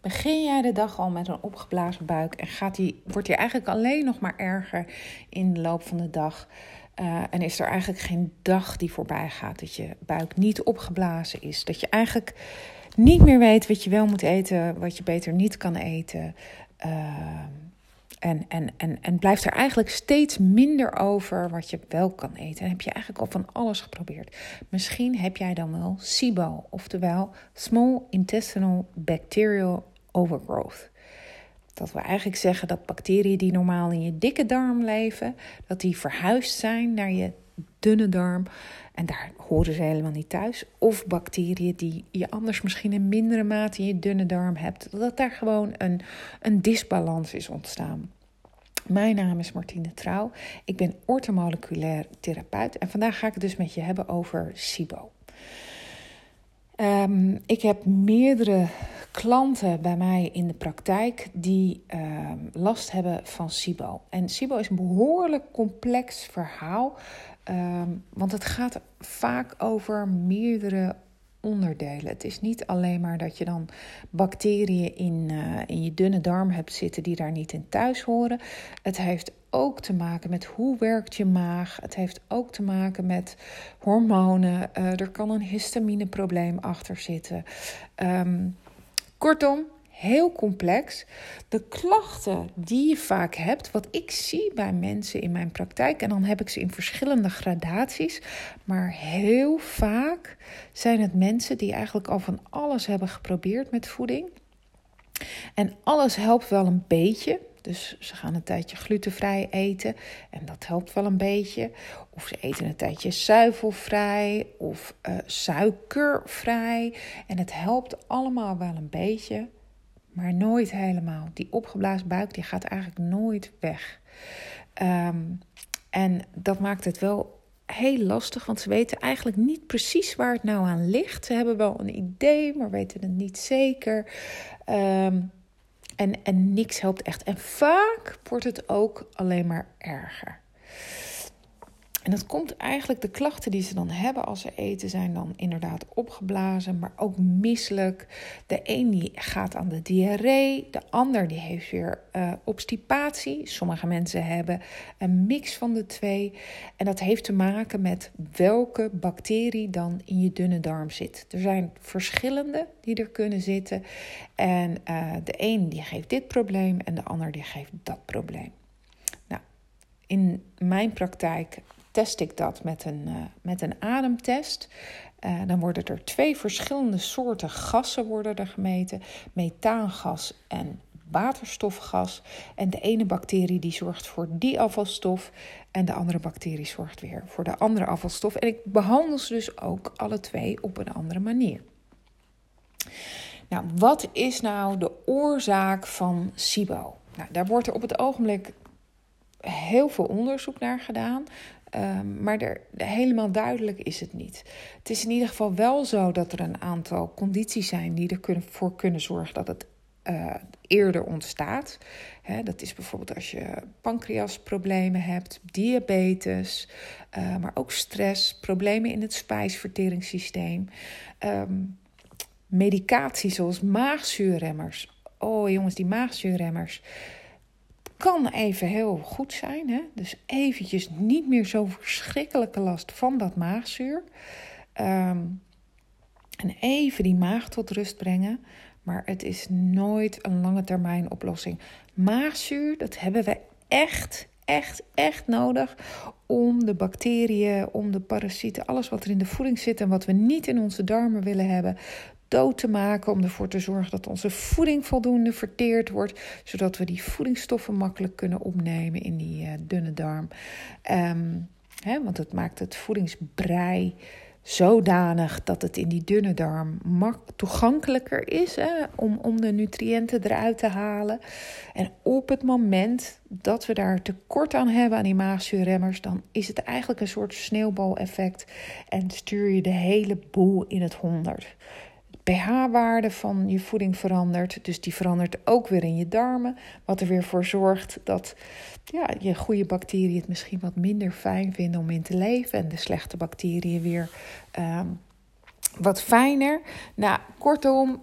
Begin jij de dag al met een opgeblazen buik en gaat die, wordt die eigenlijk alleen nog maar erger in de loop van de dag? Uh, en is er eigenlijk geen dag die voorbij gaat dat je buik niet opgeblazen is? Dat je eigenlijk niet meer weet wat je wel moet eten, wat je beter niet kan eten. Uh, en, en, en, en blijft er eigenlijk steeds minder over wat je wel kan eten. En heb je eigenlijk al van alles geprobeerd. Misschien heb jij dan wel SIBO, oftewel Small Intestinal Bacterial Overgrowth. Dat we eigenlijk zeggen dat bacteriën die normaal in je dikke darm leven, dat die verhuisd zijn naar je dunne darm. En daar horen ze helemaal niet thuis. Of bacteriën die je anders misschien in mindere mate in je dunne darm hebt. Dat daar gewoon een, een disbalans is ontstaan. Mijn naam is Martine Trouw. Ik ben ortomoleculair therapeut. En vandaag ga ik het dus met je hebben over SIBO. Um, ik heb meerdere klanten bij mij in de praktijk die uh, last hebben van SIBO. En SIBO is een behoorlijk complex verhaal, um, want het gaat vaak over meerdere onderdelen. Het is niet alleen maar dat je dan bacteriën in, uh, in je dunne darm hebt zitten die daar niet in thuis horen. Het heeft ook te maken met hoe werkt je maag. Het heeft ook te maken met hormonen. Uh, er kan een histamineprobleem achter zitten. Um, kortom, heel complex. De klachten die je vaak hebt, wat ik zie bij mensen in mijn praktijk, en dan heb ik ze in verschillende gradaties, maar heel vaak zijn het mensen die eigenlijk al van alles hebben geprobeerd met voeding. En alles helpt wel een beetje. Dus ze gaan een tijdje glutenvrij eten en dat helpt wel een beetje. Of ze eten een tijdje zuivelvrij of uh, suikervrij. En het helpt allemaal wel een beetje maar nooit helemaal. Die opgeblazen buik die gaat eigenlijk nooit weg. Um, en dat maakt het wel heel lastig, want ze weten eigenlijk niet precies waar het nou aan ligt. Ze hebben wel een idee, maar weten het niet zeker. Um, en, en niks helpt echt. En vaak wordt het ook alleen maar erger. En dat komt eigenlijk, de klachten die ze dan hebben als ze eten, zijn dan inderdaad opgeblazen, maar ook misselijk. De een die gaat aan de diarree, de ander die heeft weer uh, obstipatie. Sommige mensen hebben een mix van de twee. En dat heeft te maken met welke bacterie dan in je dunne darm zit. Er zijn verschillende die er kunnen zitten. En uh, de een die geeft dit probleem en de ander die geeft dat probleem. Nou, in mijn praktijk test ik dat met een, uh, met een ademtest. Uh, dan worden er twee verschillende soorten gassen worden er gemeten: methaangas en waterstofgas. En de ene bacterie die zorgt voor die afvalstof en de andere bacterie zorgt weer voor de andere afvalstof. En ik behandel ze dus ook alle twee op een andere manier. Nou, wat is nou de oorzaak van SIBO? Nou, daar wordt er op het ogenblik heel veel onderzoek naar gedaan. Um, maar er, helemaal duidelijk is het niet. Het is in ieder geval wel zo dat er een aantal condities zijn die ervoor kunnen, zorgen dat het uh, eerder ontstaat. Dat is bijvoorbeeld als je pancreasproblemen hebt, diabetes, uh, maar ook stress, problemen in het spijsverteringssysteem, um, medicatie zoals maagzuurremmers. Oh jongens, die maagzuurremmers kan even heel goed zijn. Hè? Dus eventjes niet meer zo verschrikkelijke last van dat maagzuur. Um, en even die maag tot rust brengen. Maar het is nooit een lange termijn oplossing. Maagzuur, dat hebben we echt, echt, echt nodig om de bacteriën, om de parasieten, alles wat er in de voeding zit en wat we niet in onze darmen willen hebben, dood te maken. Om ervoor te zorgen dat onze voeding voldoende verteerd wordt. Zodat we die voedingsstoffen makkelijk kunnen opnemen in die uh, dunne darm. Um, hè, want het maakt het voedingsbrei zodanig dat het in die dunne darm toegankelijker is hè, om, om de nutriënten eruit te halen. En op het moment dat we daar tekort aan hebben aan die maagzuurremmers, dan is het eigenlijk een soort sneeuwbaleffect en stuur je de hele boel in het honderd pH-waarde van je voeding verandert. Dus die verandert ook weer in je darmen. Wat er weer voor zorgt dat ja, je goede bacteriën het misschien wat minder fijn vinden om in te leven. En de slechte bacteriën weer um, wat fijner. Nou, kortom,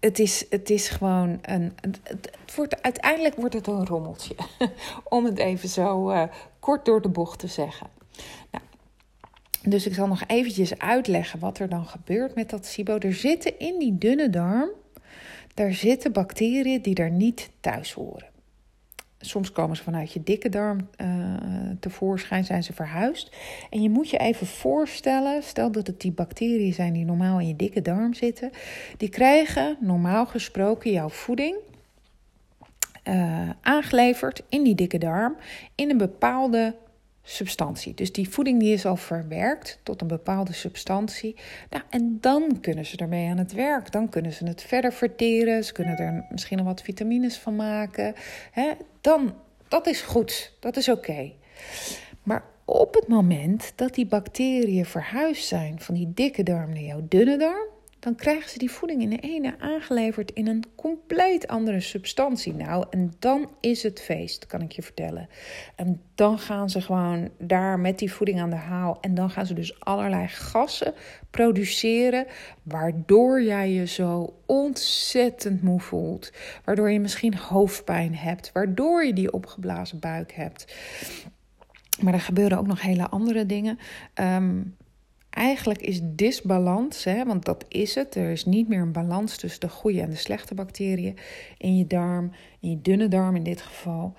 het, is, het is gewoon een. Het, wordt, uiteindelijk wordt het een rommeltje. Om het even zo uh, kort door de bocht te zeggen. Nou, dus ik zal nog eventjes uitleggen wat er dan gebeurt met dat SIBO. Er zitten in die dunne darm, daar zitten bacteriën die daar niet thuis horen. Soms komen ze vanuit je dikke darm uh, tevoorschijn, zijn ze verhuisd. En je moet je even voorstellen, stel dat het die bacteriën zijn die normaal in je dikke darm zitten. Die krijgen normaal gesproken jouw voeding uh, aangeleverd in die dikke darm in een bepaalde substantie. Dus die voeding die is al verwerkt tot een bepaalde substantie. Nou, en dan kunnen ze ermee aan het werk. Dan kunnen ze het verder verteren. Ze kunnen er misschien nog wat vitamines van maken. Dan, dat is goed. Dat is oké. Maar op het moment dat die bacteriën verhuisd zijn van die dikke darm naar jouw dunne darm, dan krijgen ze die voeding in de ene aangeleverd in een compleet andere substantie. Nou, en dan is het feest, kan ik je vertellen. En dan gaan ze gewoon daar met die voeding aan de haal. En dan gaan ze dus allerlei gassen produceren, waardoor jij je zo ontzettend moe voelt. Waardoor je misschien hoofdpijn hebt, waardoor je die opgeblazen buik hebt. Maar er gebeuren ook nog hele andere dingen. Um, Eigenlijk is disbalans, hè, want dat is het. Er is niet meer een balans tussen de goede en de slechte bacteriën in je darm, in je dunne darm in dit geval.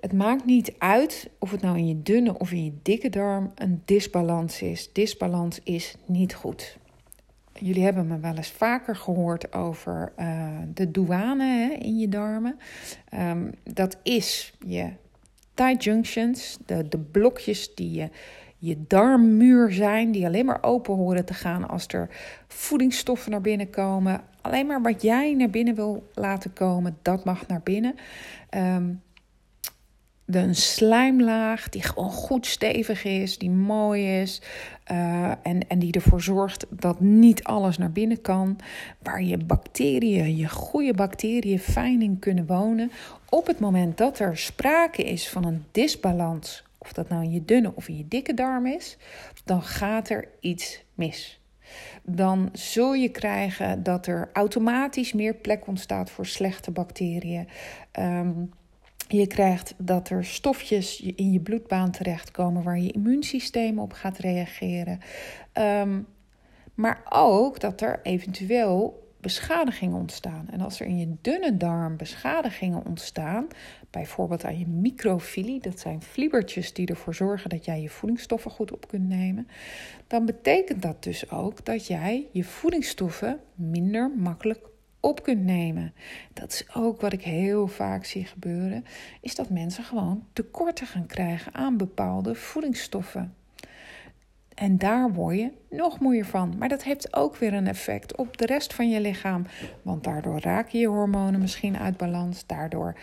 Het maakt niet uit of het nou in je dunne of in je dikke darm een disbalans is. Disbalans is niet goed. Jullie hebben me wel eens vaker gehoord over uh, de douane hè, in je darmen. Um, dat is je tight junctions, de, de blokjes die je je darmmuur zijn, die alleen maar open horen te gaan als er voedingsstoffen naar binnen komen. Alleen maar wat jij naar binnen wil laten komen, dat mag naar binnen. Um, de, slijmlaag die gewoon goed stevig is, die mooi is. Uh, en, en die ervoor zorgt dat niet alles naar binnen kan. Waar je bacteriën, je goede bacteriën fijn in kunnen wonen. Op het moment dat er sprake is van een disbalans of dat nou in je dunne of in je dikke darm is, dan gaat er iets mis. Dan zul je krijgen dat er automatisch meer plek ontstaat voor slechte bacteriën. Um, je krijgt dat er stofjes in je bloedbaan terechtkomen waar je immuunsysteem op gaat reageren. Um, maar ook dat er eventueel beschadigingen ontstaan. En als er in je dunne darm beschadigingen ontstaan, bijvoorbeeld aan je microfilie, dat zijn vliebertjes die ervoor zorgen dat jij je voedingsstoffen goed op kunt nemen, dan betekent dat dus ook dat jij je voedingsstoffen minder makkelijk op kunt nemen. Dat is ook wat ik heel vaak zie gebeuren, is dat mensen gewoon tekorten gaan krijgen aan bepaalde voedingsstoffen. En daar word je nog moeier van. Maar dat heeft ook weer een effect op de rest van je lichaam. Want daardoor raken je hormonen misschien uit balans. Daardoor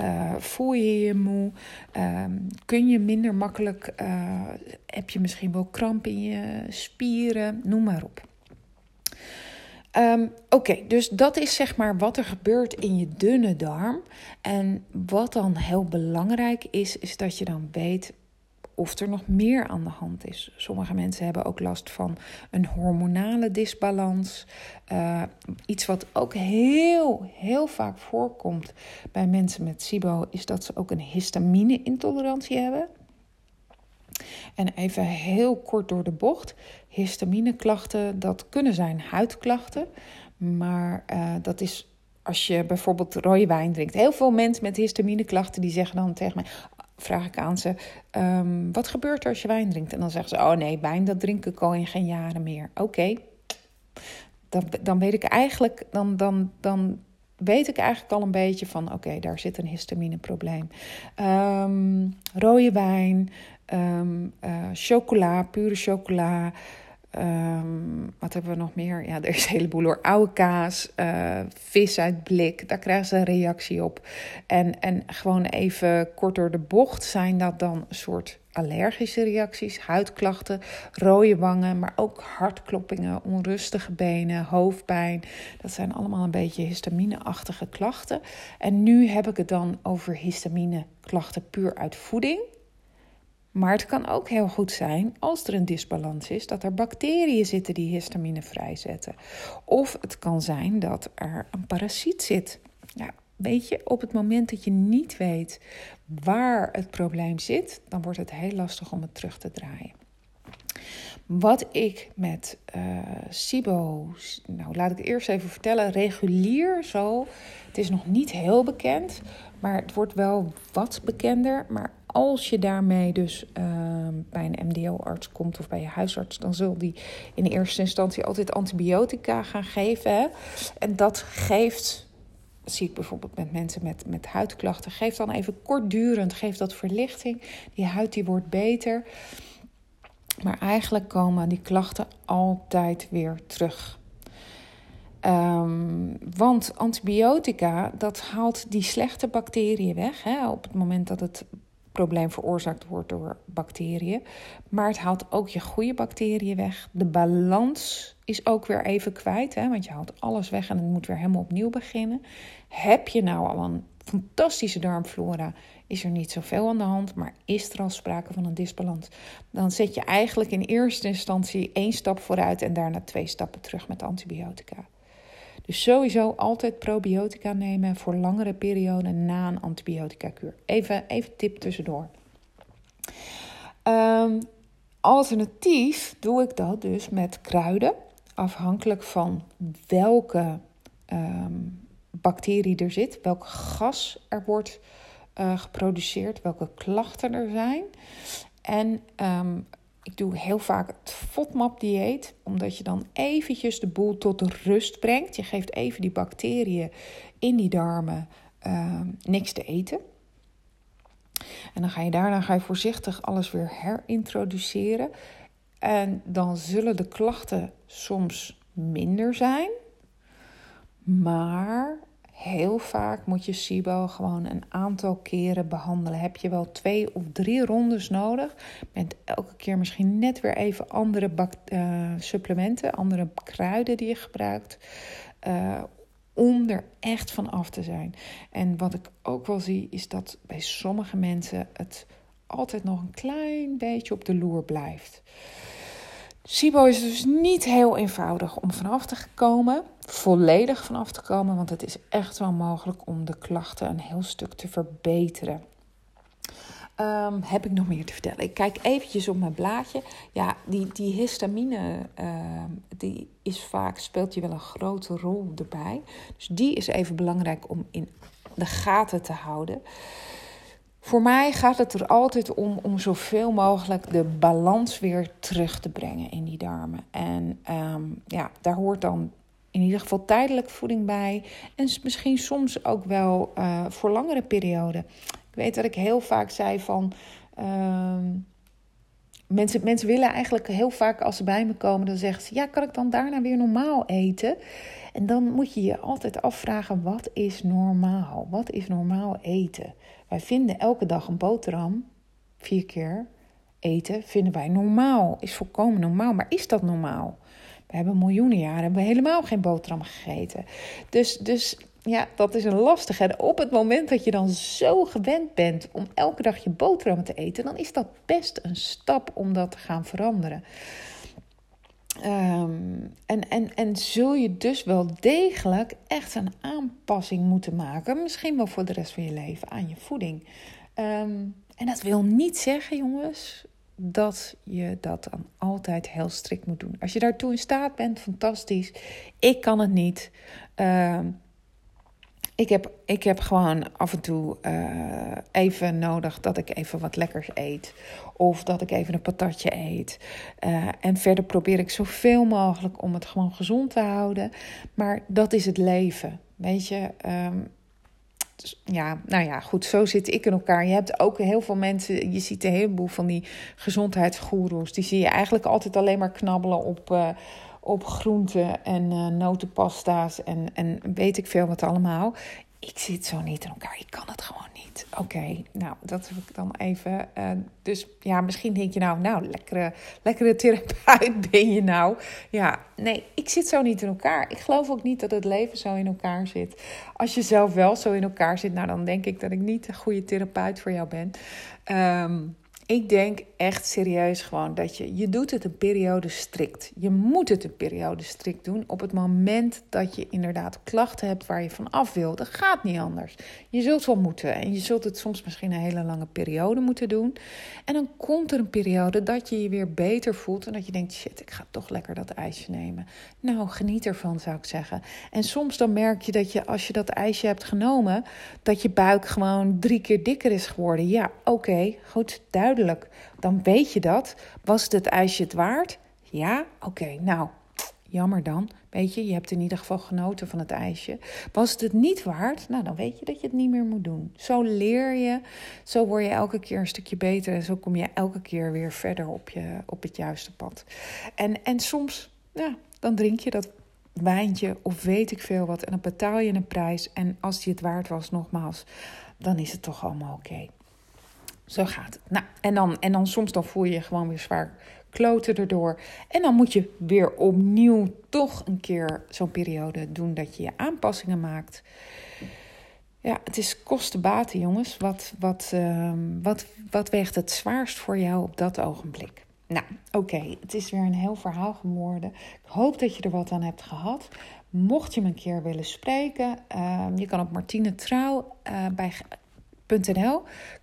uh, voel je je moe. Uh, kun je minder makkelijk. Uh, heb je misschien wel kramp in je spieren. Noem maar op. Um, Oké, dus dat is zeg maar wat er gebeurt in je dunne darm. En wat dan heel belangrijk is, is dat je dan weet of er nog meer aan de hand is. Sommige mensen hebben ook last van een hormonale disbalans. Uh, iets wat ook heel, heel vaak voorkomt bij mensen met SIBO is dat ze ook een histamine-intolerantie hebben. En even heel kort door de bocht. Histamine-klachten, dat kunnen zijn huidklachten. Maar uh, dat is als je bijvoorbeeld rode wijn drinkt. Heel veel mensen met histamine-klachten die zeggen dan tegen mij: vraag ik aan ze: um, wat gebeurt er als je wijn drinkt? En dan zeggen ze: Oh nee, wijn dat drink ik al in geen jaren meer. Oké, dan, dan weet ik eigenlijk, dan, dan, dan weet ik eigenlijk al een beetje van: oké, daar zit een histamineprobleem. Um, rode wijn, um, uh, chocola, pure chocola. Um, wat hebben we nog meer? Ja, er is een heleboel hoor. Oude kaas, uh, vis uit blik, daar krijgen ze een reactie op. En, en gewoon even kort door de bocht zijn dat dan een soort allergische reacties, huidklachten, rode wangen, maar ook hartkloppingen, onrustige benen, hoofdpijn. Dat zijn allemaal een beetje histamine-achtige klachten. En nu heb ik het dan over histamine-klachten puur uit voeding. Maar het kan ook heel goed zijn, als er een disbalans is, dat er bacteriën zitten die histamine vrijzetten. Of het kan zijn dat er een parasiet zit. Ja, weet je, op het moment dat je niet weet waar het probleem zit, dan wordt het heel lastig om het terug te draaien. Wat ik met uh, SIBO, nou laat ik eerst even vertellen, regulier zo. Het is nog niet heel bekend, maar het wordt wel wat bekender. Maar als je daarmee dus uh, bij een MDO-arts komt of bij je huisarts, dan zal die in eerste instantie altijd antibiotica gaan geven. En dat geeft, zie ik bijvoorbeeld met mensen met, met huidklachten, geeft dan even kortdurend, geeft dat verlichting. Die huid die wordt beter. Maar eigenlijk komen die klachten altijd weer terug. Um, want antibiotica, dat haalt die slechte bacteriën weg. Hè, op het moment dat het probleem veroorzaakt wordt door bacteriën. Maar het haalt ook je goede bacteriën weg. De balans is ook weer even kwijt, hè, want je haalt alles weg en het moet weer helemaal opnieuw beginnen. Heb je nou al een fantastische darmflora, is er niet zoveel aan de hand, maar is er al sprake van een disbalans, dan zet je eigenlijk in eerste instantie één stap vooruit en daarna twee stappen terug met antibiotica. Dus sowieso altijd probiotica nemen voor langere perioden na een antibiotica-kuur. Even, even tip tussendoor. Um, alternatief doe ik dat dus met kruiden, afhankelijk van welke um, bacterie er zit, welk gas er wordt uh, geproduceerd, welke klachten er zijn. En um, ik doe heel vaak het FODMAP-dieet, omdat je dan eventjes de boel tot rust brengt. Je geeft even die bacteriën in die darmen uh, niks te eten. En dan ga je daarna ga je voorzichtig alles weer herintroduceren. En dan zullen de klachten soms minder zijn. Maar heel vaak moet je SIBO gewoon een aantal keren behandelen. Heb je wel twee of drie rondes nodig. Met elke keer misschien net weer even andere uh, supplementen, andere kruiden die je gebruikt. Uh, om er echt van af te zijn. En wat ik ook wel zie, is dat bij sommige mensen het altijd nog een klein beetje op de loer blijft. SIBO is dus niet heel eenvoudig om vanaf te komen, volledig vanaf te komen, want het is echt wel mogelijk om de klachten een heel stuk te verbeteren. Um, heb ik nog meer te vertellen? Ik kijk eventjes op mijn blaadje. Ja, die, die histamine, uh, die is vaak, speelt je wel een grote rol erbij. Dus die is even belangrijk om in de gaten te houden. Voor mij gaat het er altijd om om zoveel mogelijk de balans weer terug te brengen in die darmen. En um, ja, daar hoort dan in ieder geval tijdelijk voeding bij. En misschien soms ook wel uh, voor langere perioden. Ik weet dat ik heel vaak zei van. Uh, mensen, mensen willen eigenlijk heel vaak als ze bij me komen, dan zeggen ze: Ja, kan ik dan daarna weer normaal eten? En dan moet je je altijd afvragen: wat is normaal? Wat is normaal eten? Wij vinden elke dag een boterham, vier keer eten, vinden wij normaal. Is volkomen normaal. Maar is dat normaal? We hebben miljoenen jaren hebben we helemaal geen boterham gegeten. Dus, dus ja, dat is een lastige. op het moment dat je dan zo gewend bent om elke dag je boterham te eten, dan is dat best een stap om dat te gaan veranderen. Um, en, en, en zul je dus wel degelijk echt een aanpassing moeten maken, misschien wel voor de rest van je leven, aan je voeding. Um, en dat wil niet zeggen, jongens, dat je dat dan altijd heel strikt moet doen. Als je daartoe in staat bent, fantastisch. Ik kan het niet. Um, ik heb, ik heb gewoon af en toe uh, even nodig dat ik even wat lekkers eet. Of dat ik even een patatje eet. Uh, en verder probeer ik zoveel mogelijk om het gewoon gezond te houden. Maar dat is het leven. Weet je, um, dus, ja, nou ja, goed, zo zit ik in elkaar. Je hebt ook heel veel mensen, je ziet een heleboel van die gezondheidsgoeroes. Die zie je eigenlijk altijd alleen maar knabbelen op, uh, op groenten en uh, notenpasta's en, en weet ik veel wat allemaal. Ik zit zo niet in elkaar. Ik kan het gewoon niet. Oké, nou, dat heb ik dan even. Uh, dus ja, misschien denk je nou, nou, lekkere, lekkere therapeut ben je nou. Ja, nee, ik zit zo niet in elkaar. Ik geloof ook niet dat het leven zo in elkaar zit. Als je zelf wel zo in elkaar zit, nou, dan denk ik dat ik niet een goede therapeut voor jou ben. Um, ik denk echt serieus gewoon dat je, je doet het een periode strikt. Je moet het een periode strikt doen op het moment dat je inderdaad klachten hebt waar je van af wil. Dat gaat niet anders. Je zult wel moeten en je zult het soms misschien een hele lange periode moeten doen. En dan komt er een periode dat je je weer beter voelt en dat je denkt, shit, ik ga toch lekker dat ijsje nemen. Nou, geniet ervan zou ik zeggen. En soms dan merk je dat je als je dat ijsje hebt genomen, dat je buik gewoon drie keer dikker is geworden. Ja, oké, goed, duidelijk dan weet je dat. Was het ijsje het waard? Ja, oké, nou, jammer dan. Weet je, je hebt in ieder geval genoten van het ijsje. Was het het niet waard? Nou, dan weet je dat je het niet meer moet doen. Zo leer je, zo word je elke keer een stukje beter en zo kom je elke keer weer verder op, je, op het juiste pad. En, en soms, ja, dan drink je dat wijntje of weet ik veel wat en dan betaal je een prijs. En als die het waard was, nogmaals, dan is het toch allemaal oké. Zo gaat het. Nou, en dan, en dan soms dan voel je je gewoon weer zwaar kloten erdoor. En dan moet je weer opnieuw toch een keer zo'n periode doen dat je je aanpassingen maakt. Ja, het is kostenbaten, jongens. Wat, wat, uh, wat, wat weegt het zwaarst voor jou op dat ogenblik? Nou, oké, het is weer een heel verhaal geworden. Ik hoop dat je er wat aan hebt gehad. Mocht je me een keer willen spreken, uh, je kan op Martine Trouw uh, bij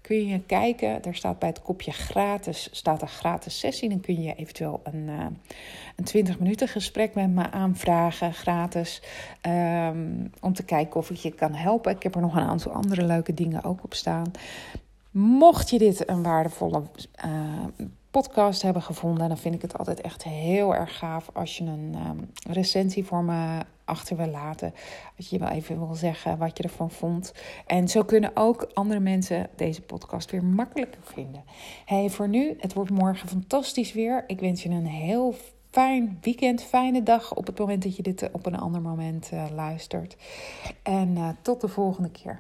kun je kijken. Daar staat bij het kopje gratis, staat een gratis sessie. Dan kun je eventueel een, uh, een 20 minuten gesprek met me aanvragen, gratis. Um, om te kijken of ik je kan helpen. Ik heb er nog een aantal andere leuke dingen ook op staan. Mocht je dit een waardevolle uh, podcast hebben gevonden, dan vind ik het altijd echt heel erg gaaf als je een um, recensie voor me achter wil laten. Als je wel even wil zeggen wat je ervan vond. En zo kunnen ook andere mensen deze podcast weer makkelijker vinden. Hey, voor nu, het wordt morgen fantastisch weer. Ik wens je een heel fijn weekend, fijne dag op het moment dat je dit op een ander moment uh, luistert. En uh, tot de volgende keer.